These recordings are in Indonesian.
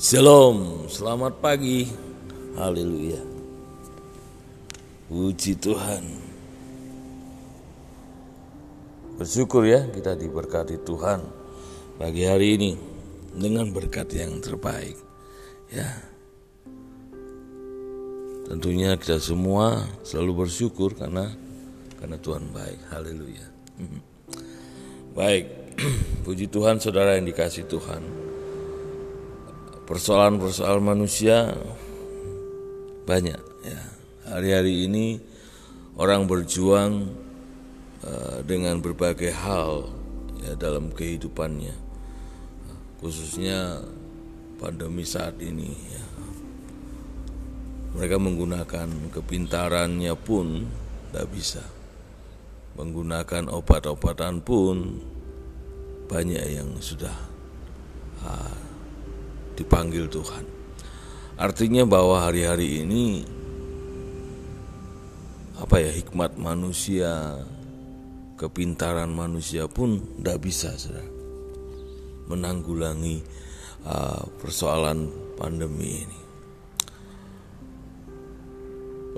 Shalom, selamat pagi. Haleluya. Puji Tuhan. Bersyukur ya kita diberkati Tuhan pagi hari ini dengan berkat yang terbaik. Ya. Tentunya kita semua selalu bersyukur karena karena Tuhan baik. Haleluya. Baik. Puji Tuhan saudara yang dikasih Tuhan persoalan-persoalan manusia banyak ya. Hari-hari ini orang berjuang uh, dengan berbagai hal ya dalam kehidupannya. Khususnya pandemi saat ini ya. Mereka menggunakan kepintarannya pun tidak bisa. Menggunakan obat-obatan pun banyak yang sudah uh, dipanggil Tuhan. Artinya bahwa hari-hari ini apa ya hikmat manusia, kepintaran manusia pun tidak bisa saudara, menanggulangi uh, persoalan pandemi ini.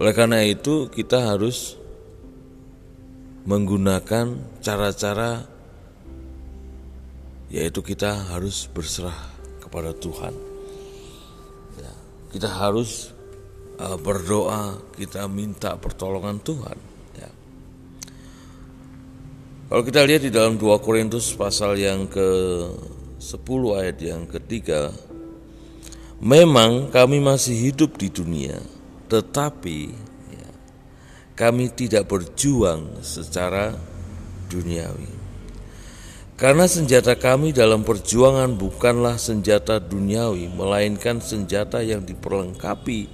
Oleh karena itu kita harus menggunakan cara-cara yaitu kita harus berserah kepada Tuhan. Ya, kita harus uh, berdoa, kita minta pertolongan Tuhan. Ya. Kalau kita lihat di dalam 2 Korintus pasal yang ke 10 ayat yang ketiga, memang kami masih hidup di dunia, tetapi ya, kami tidak berjuang secara duniawi. Karena senjata kami dalam perjuangan bukanlah senjata duniawi, melainkan senjata yang diperlengkapi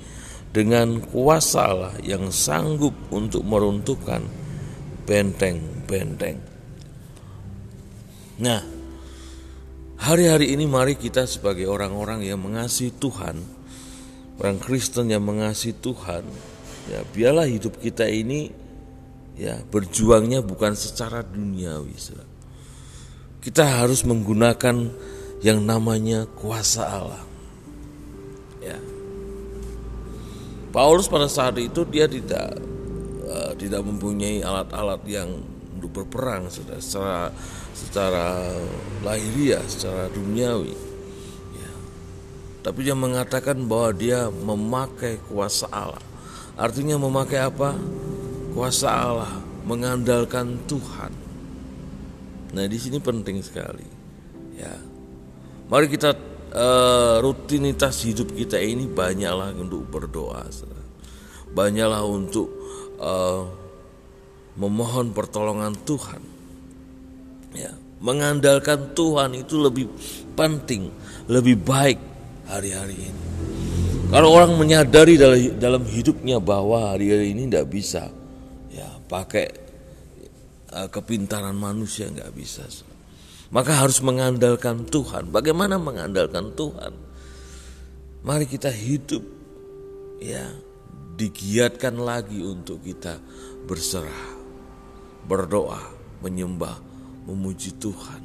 dengan kuasa Allah yang sanggup untuk meruntuhkan benteng-benteng. Nah, hari-hari ini mari kita sebagai orang-orang yang mengasihi Tuhan, orang Kristen yang mengasihi Tuhan, ya biarlah hidup kita ini ya berjuangnya bukan secara duniawi, saudara kita harus menggunakan yang namanya kuasa Allah. Ya. Paulus pada saat itu dia tidak uh, tidak mempunyai alat-alat yang untuk berperang secara secara, lahiriah, secara duniawi. Ya. Tapi dia mengatakan bahwa dia memakai kuasa Allah. Artinya memakai apa? Kuasa Allah, mengandalkan Tuhan Nah di sini penting sekali. Ya, mari kita uh, rutinitas hidup kita ini banyaklah untuk berdoa, banyaklah untuk uh, memohon pertolongan Tuhan. Ya, mengandalkan Tuhan itu lebih penting, lebih baik hari-hari ini. Kalau orang menyadari dalam hidupnya bahwa hari-hari ini tidak bisa, ya pakai kepintaran manusia nggak bisa. Maka harus mengandalkan Tuhan. Bagaimana mengandalkan Tuhan? Mari kita hidup ya digiatkan lagi untuk kita berserah, berdoa, menyembah, memuji Tuhan.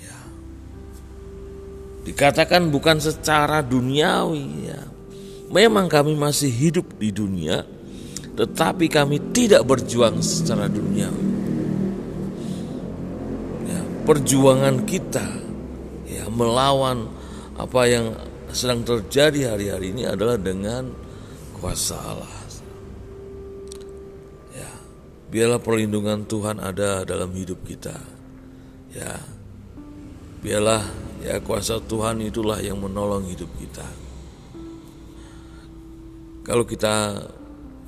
Ya. Dikatakan bukan secara duniawi ya. Memang kami masih hidup di dunia, tetapi kami tidak berjuang secara dunia. Ya, perjuangan kita ya melawan apa yang sedang terjadi hari-hari ini adalah dengan kuasa Allah. Ya, biarlah perlindungan Tuhan ada dalam hidup kita. Ya, biarlah ya kuasa Tuhan itulah yang menolong hidup kita. Kalau kita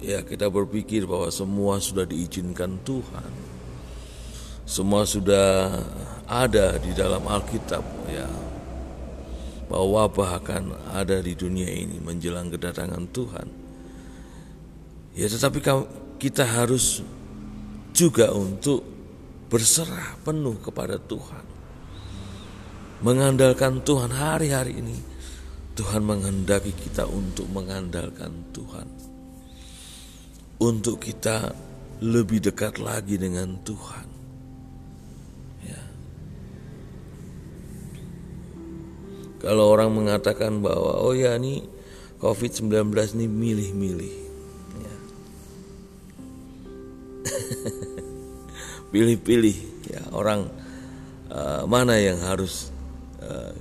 ya kita berpikir bahwa semua sudah diizinkan Tuhan. Semua sudah ada di dalam Alkitab ya. Bahwa wabah akan ada di dunia ini menjelang kedatangan Tuhan. Ya tetapi kita harus juga untuk berserah penuh kepada Tuhan. Mengandalkan Tuhan hari-hari ini. Tuhan menghendaki kita untuk mengandalkan Tuhan untuk kita lebih dekat lagi dengan Tuhan. Ya. Kalau orang mengatakan bahwa oh ya ini COVID-19 ini milih-milih. Ya. Pilih-pilih ya orang uh, mana yang harus uh,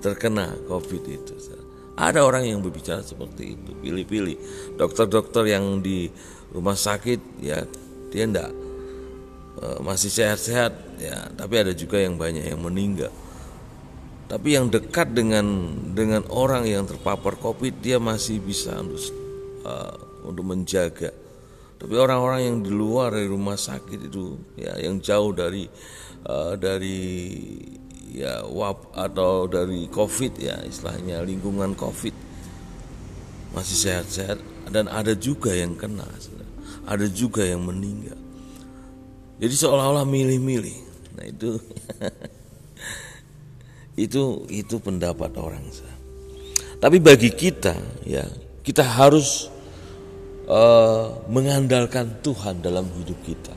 terkena COVID itu. Ada orang yang berbicara seperti itu, pilih-pilih. Dokter-dokter yang di rumah sakit ya dia enggak uh, masih sehat-sehat ya, tapi ada juga yang banyak yang meninggal. Tapi yang dekat dengan dengan orang yang terpapar covid dia masih bisa untuk uh, untuk menjaga. Tapi orang-orang yang di luar dari rumah sakit itu ya yang jauh dari uh, dari ya wab atau dari covid ya istilahnya lingkungan covid masih sehat-sehat dan ada juga yang kena ada juga yang meninggal jadi seolah-olah milih-milih nah itu Itu itu pendapat orang. Tapi bagi kita ya, kita harus uh, mengandalkan Tuhan dalam hidup kita.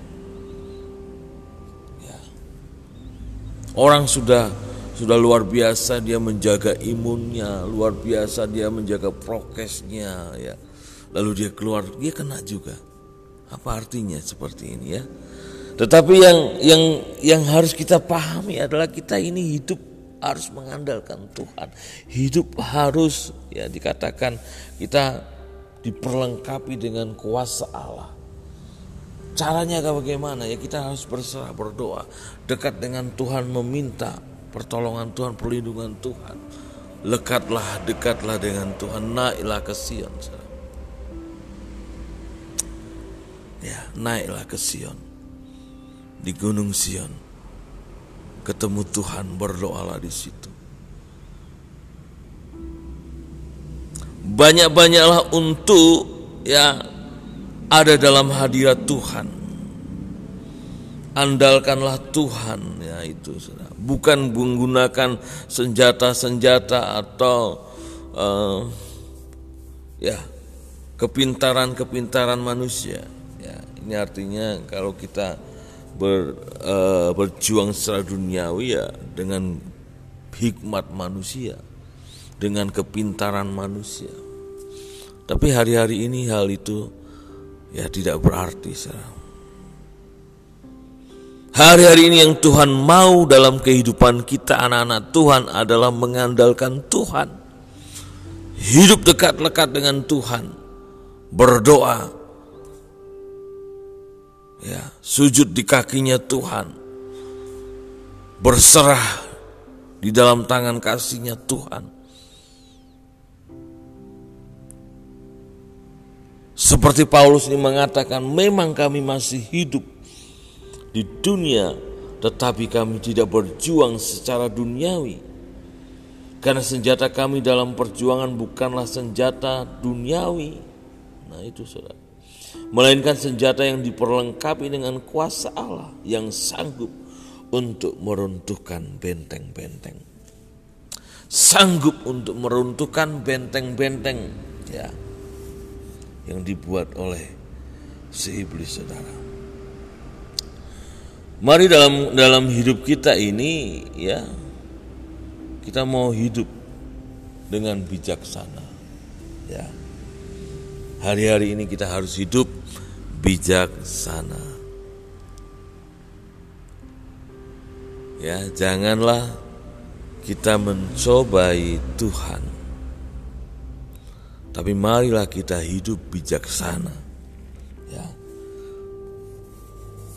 Orang sudah sudah luar biasa dia menjaga imunnya, luar biasa dia menjaga prokesnya ya. Lalu dia keluar, dia kena juga. Apa artinya seperti ini ya? Tetapi yang yang yang harus kita pahami adalah kita ini hidup harus mengandalkan Tuhan. Hidup harus ya dikatakan kita diperlengkapi dengan kuasa Allah. Caranya bagaimana? Ya kita harus berserah berdoa, dekat dengan Tuhan meminta pertolongan Tuhan, perlindungan Tuhan. Lekatlah, dekatlah dengan Tuhan, naiklah ke Sion. Ya, naiklah ke Sion. Di Gunung Sion ketemu Tuhan berdoalah di situ. Banyak-banyaklah untuk ya ada dalam hadirat Tuhan. Andalkanlah Tuhan ya itu sudah. Bukan menggunakan senjata-senjata atau uh, ya kepintaran-kepintaran manusia. Ya, ini artinya kalau kita ber, uh, berjuang secara duniawi ya dengan hikmat manusia, dengan kepintaran manusia. Tapi hari-hari ini hal itu ya tidak berarti. Hari-hari ini yang Tuhan mau dalam kehidupan kita anak-anak Tuhan adalah mengandalkan Tuhan. Hidup dekat-lekat dengan Tuhan. Berdoa, ya sujud di kakinya Tuhan berserah di dalam tangan kasihnya Tuhan seperti Paulus ini mengatakan memang kami masih hidup di dunia tetapi kami tidak berjuang secara duniawi. Karena senjata kami dalam perjuangan bukanlah senjata duniawi. Nah itu saudara. Melainkan senjata yang diperlengkapi dengan kuasa Allah yang sanggup untuk meruntuhkan benteng-benteng. Sanggup untuk meruntuhkan benteng-benteng. Ya yang dibuat oleh si iblis saudara. Mari dalam dalam hidup kita ini ya kita mau hidup dengan bijaksana ya Hari-hari ini kita harus hidup bijaksana. Ya, janganlah kita mencobai Tuhan. Tapi marilah kita hidup bijaksana. Ya.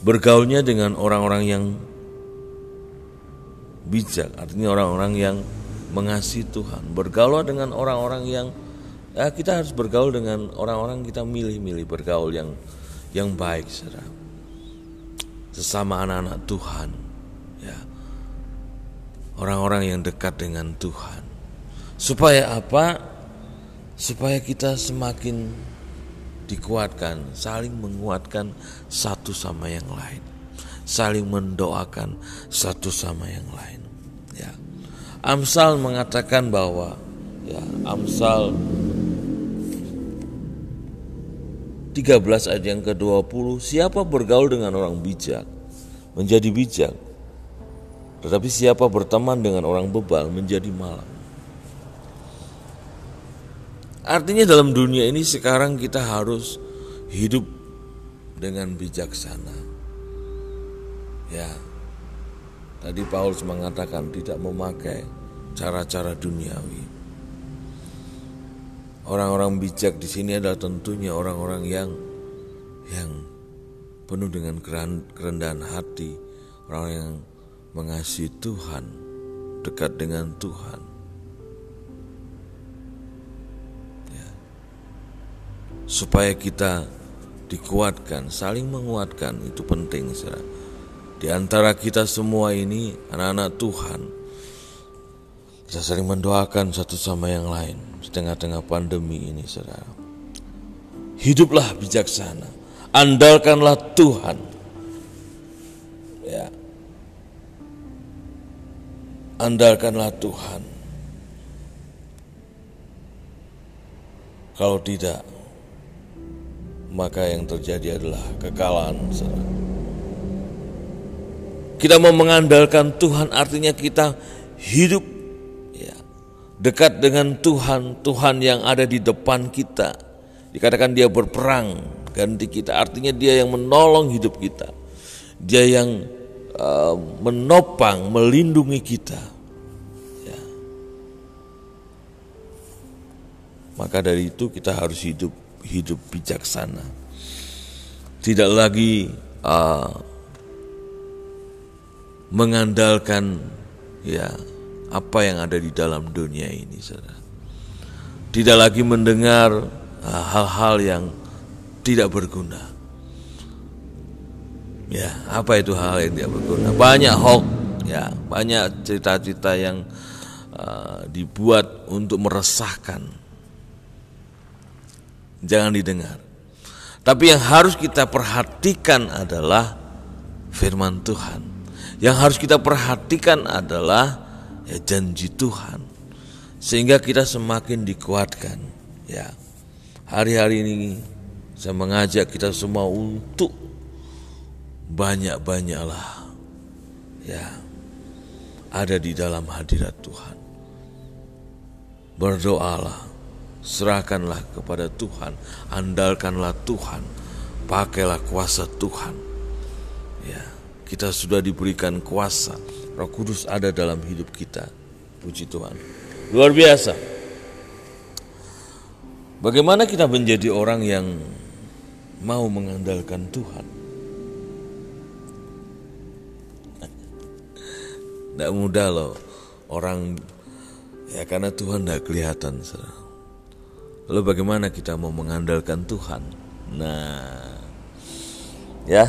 Bergaulnya dengan orang-orang yang bijak, artinya orang-orang yang mengasihi Tuhan. Bergaul dengan orang-orang yang ya kita harus bergaul dengan orang-orang kita milih-milih bergaul yang yang baik saudara sesama anak-anak Tuhan ya orang-orang yang dekat dengan Tuhan supaya apa supaya kita semakin dikuatkan saling menguatkan satu sama yang lain. Saling mendoakan satu sama yang lain. Ya. Amsal mengatakan bahwa ya Amsal 13 ayat yang ke-20 Siapa bergaul dengan orang bijak Menjadi bijak. Tetapi siapa berteman dengan orang bebal Menjadi malam Artinya dalam dunia ini sekarang kita harus hidup dengan bijaksana. Ya. Tadi Paulus mengatakan tidak memakai cara-cara duniawi. Orang-orang bijak di sini adalah tentunya orang-orang yang yang penuh dengan kerendahan hati, orang yang mengasihi Tuhan, dekat dengan Tuhan. Supaya kita dikuatkan, saling menguatkan itu penting, saudara. Di antara kita semua ini anak-anak Tuhan, kita sering mendoakan satu sama yang lain di tengah-tengah pandemi ini, saudara. Hiduplah bijaksana, andalkanlah Tuhan. Ya. Andalkanlah Tuhan. Kalau tidak, maka yang terjadi adalah kekalahan. Kita mau mengandalkan Tuhan artinya kita hidup ya, dekat dengan Tuhan, Tuhan yang ada di depan kita. Dikatakan dia berperang ganti kita, artinya dia yang menolong hidup kita. Dia yang uh, menopang, melindungi kita. Ya. Maka dari itu kita harus hidup hidup bijaksana. Tidak lagi uh, mengandalkan ya apa yang ada di dalam dunia ini, saudara. Tidak lagi mendengar uh, hal-hal yang tidak berguna. Ya, apa itu hal yang tidak berguna? Banyak hoax, ya, banyak cerita-cerita yang uh, dibuat untuk meresahkan jangan didengar. Tapi yang harus kita perhatikan adalah firman Tuhan. Yang harus kita perhatikan adalah ya, janji Tuhan. Sehingga kita semakin dikuatkan. Ya, hari-hari ini saya mengajak kita semua untuk banyak-banyaklah ya ada di dalam hadirat Tuhan. Berdoalah serahkanlah kepada Tuhan, andalkanlah Tuhan, pakailah kuasa Tuhan. Ya, kita sudah diberikan kuasa, Roh Kudus ada dalam hidup kita. Puji Tuhan. Luar biasa. Bagaimana kita menjadi orang yang mau mengandalkan Tuhan? Tidak mudah loh orang ya karena Tuhan tidak kelihatan. Lalu bagaimana kita mau mengandalkan Tuhan? Nah, ya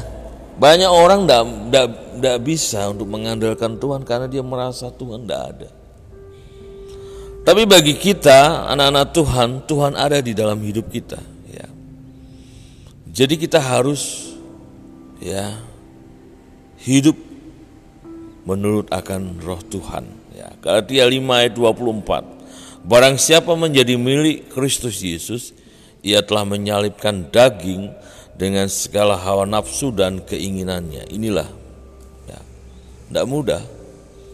banyak orang tidak bisa untuk mengandalkan Tuhan karena dia merasa Tuhan tidak ada. Tapi bagi kita anak-anak Tuhan, Tuhan ada di dalam hidup kita. Ya. Jadi kita harus ya hidup menurut akan roh Tuhan. Ya, Galatia 5 ayat 24. Barang siapa menjadi milik Kristus Yesus, ia telah menyalibkan daging dengan segala hawa nafsu dan keinginannya. Inilah, ya, tidak mudah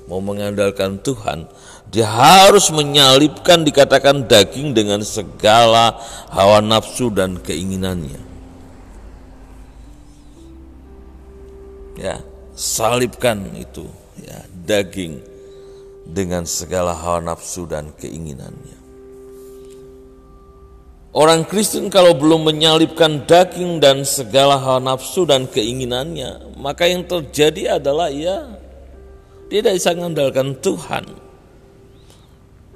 mau mengandalkan Tuhan. Dia harus menyalibkan dikatakan daging dengan segala hawa nafsu dan keinginannya. Ya, salibkan itu, ya, daging dengan segala hawa nafsu dan keinginannya. Orang Kristen kalau belum menyalipkan daging dan segala hawa nafsu dan keinginannya, maka yang terjadi adalah ya tidak bisa mengandalkan Tuhan.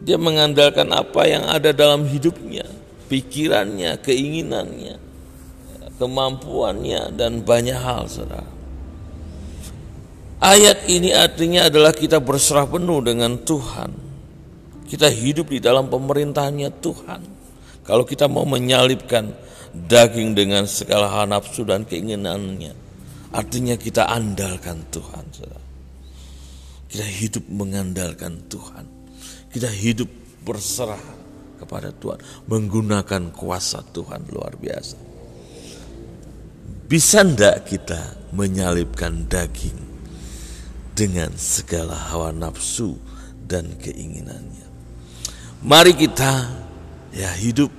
Dia mengandalkan apa yang ada dalam hidupnya, pikirannya, keinginannya, kemampuannya, dan banyak hal, saudara. Ayat ini artinya adalah kita berserah penuh dengan Tuhan. Kita hidup di dalam pemerintahannya Tuhan. Kalau kita mau menyalipkan daging dengan segala hal nafsu dan keinginannya, artinya kita andalkan Tuhan. Kita hidup mengandalkan Tuhan. Kita hidup berserah kepada Tuhan, menggunakan kuasa Tuhan luar biasa. Bisa ndak kita menyalipkan daging dengan segala hawa nafsu dan keinginannya. Mari kita ya hidup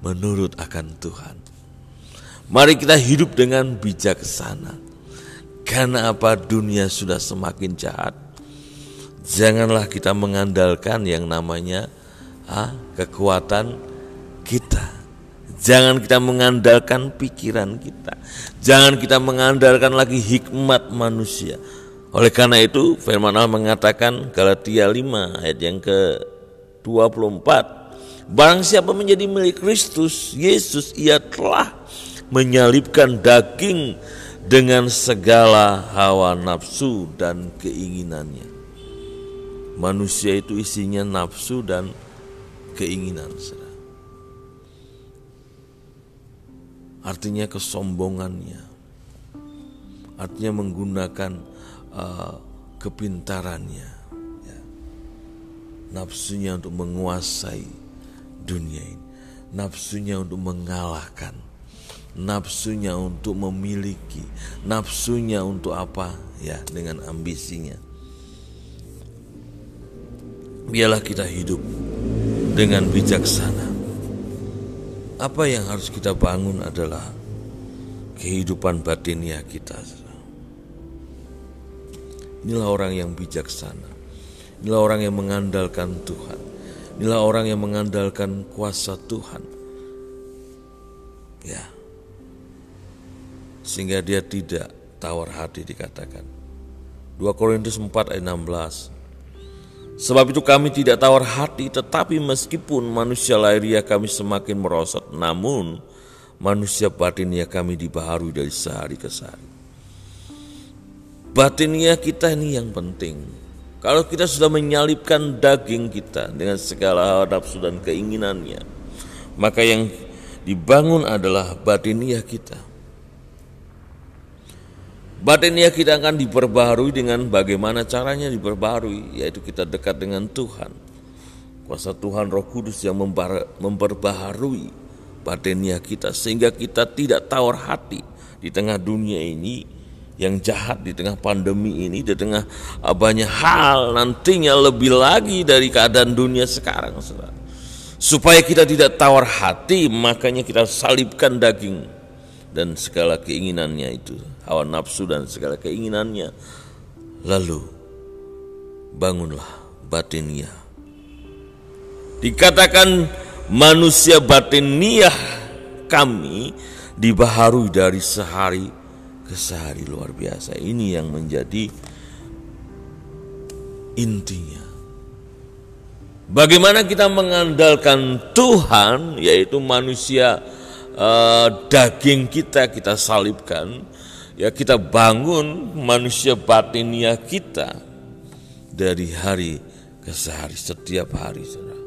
menurut akan Tuhan. Mari kita hidup dengan bijaksana. Karena apa dunia sudah semakin jahat. Janganlah kita mengandalkan yang namanya ah, kekuatan. Jangan kita mengandalkan pikiran kita. Jangan kita mengandalkan lagi hikmat manusia. Oleh karena itu firman Allah mengatakan Galatia 5 ayat yang ke 24 Barang siapa menjadi milik Kristus Yesus ia telah menyalibkan daging dengan segala hawa nafsu dan keinginannya. Manusia itu isinya nafsu dan keinginan. Artinya kesombongannya. Artinya menggunakan uh, kepintarannya. Ya. Nafsunya untuk menguasai dunia ini. Nafsunya untuk mengalahkan nafsunya untuk memiliki, nafsunya untuk apa? Ya, dengan ambisinya. Biarlah kita hidup dengan bijaksana. Apa yang harus kita bangun adalah kehidupan batinia kita. Inilah orang yang bijaksana. Inilah orang yang mengandalkan Tuhan. Inilah orang yang mengandalkan kuasa Tuhan. Ya, sehingga dia tidak tawar hati dikatakan. 2 Korintus 4 ayat 16. Sebab itu kami tidak tawar hati tetapi meskipun manusia lahiriah kami semakin merosot namun manusia batinnya kami dibaharui dari sehari ke sehari. Batinnya kita ini yang penting. Kalau kita sudah menyalipkan daging kita dengan segala nafsu dan keinginannya, maka yang dibangun adalah batiniah kita. Batinnya kita akan diperbaharui dengan bagaimana caranya diperbaharui, yaitu kita dekat dengan Tuhan. Kuasa Tuhan Roh Kudus yang memperbaharui batinnya kita sehingga kita tidak tawar hati di tengah dunia ini yang jahat di tengah pandemi ini di tengah banyak hal nantinya lebih lagi dari keadaan dunia sekarang supaya kita tidak tawar hati makanya kita salibkan daging dan segala keinginannya itu, hawa nafsu dan segala keinginannya. Lalu bangunlah batinia. Dikatakan manusia batinia kami dibaharui dari sehari ke sehari luar biasa. Ini yang menjadi intinya. Bagaimana kita mengandalkan Tuhan, yaitu manusia uh, daging kita kita salibkan, ya kita bangun manusia batinia kita dari hari ke sehari setiap hari saudara.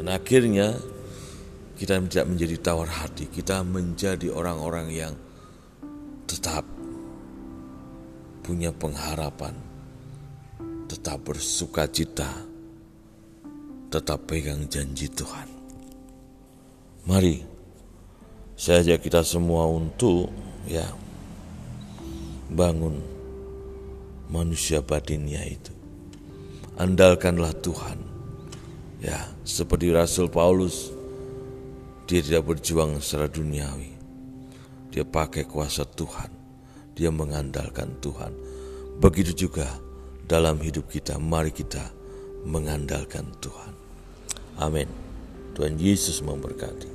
Dan akhirnya kita tidak menjadi tawar hati, kita menjadi orang-orang yang tetap punya pengharapan, tetap bersuka cita, tetap pegang janji Tuhan. Mari saya ajak kita semua untuk ya bangun manusia batinnya itu. Andalkanlah Tuhan. Ya, seperti Rasul Paulus dia tidak berjuang secara duniawi. Dia pakai kuasa Tuhan. Dia mengandalkan Tuhan. Begitu juga dalam hidup kita, mari kita mengandalkan Tuhan. Amin. Tuhan Yesus memberkati.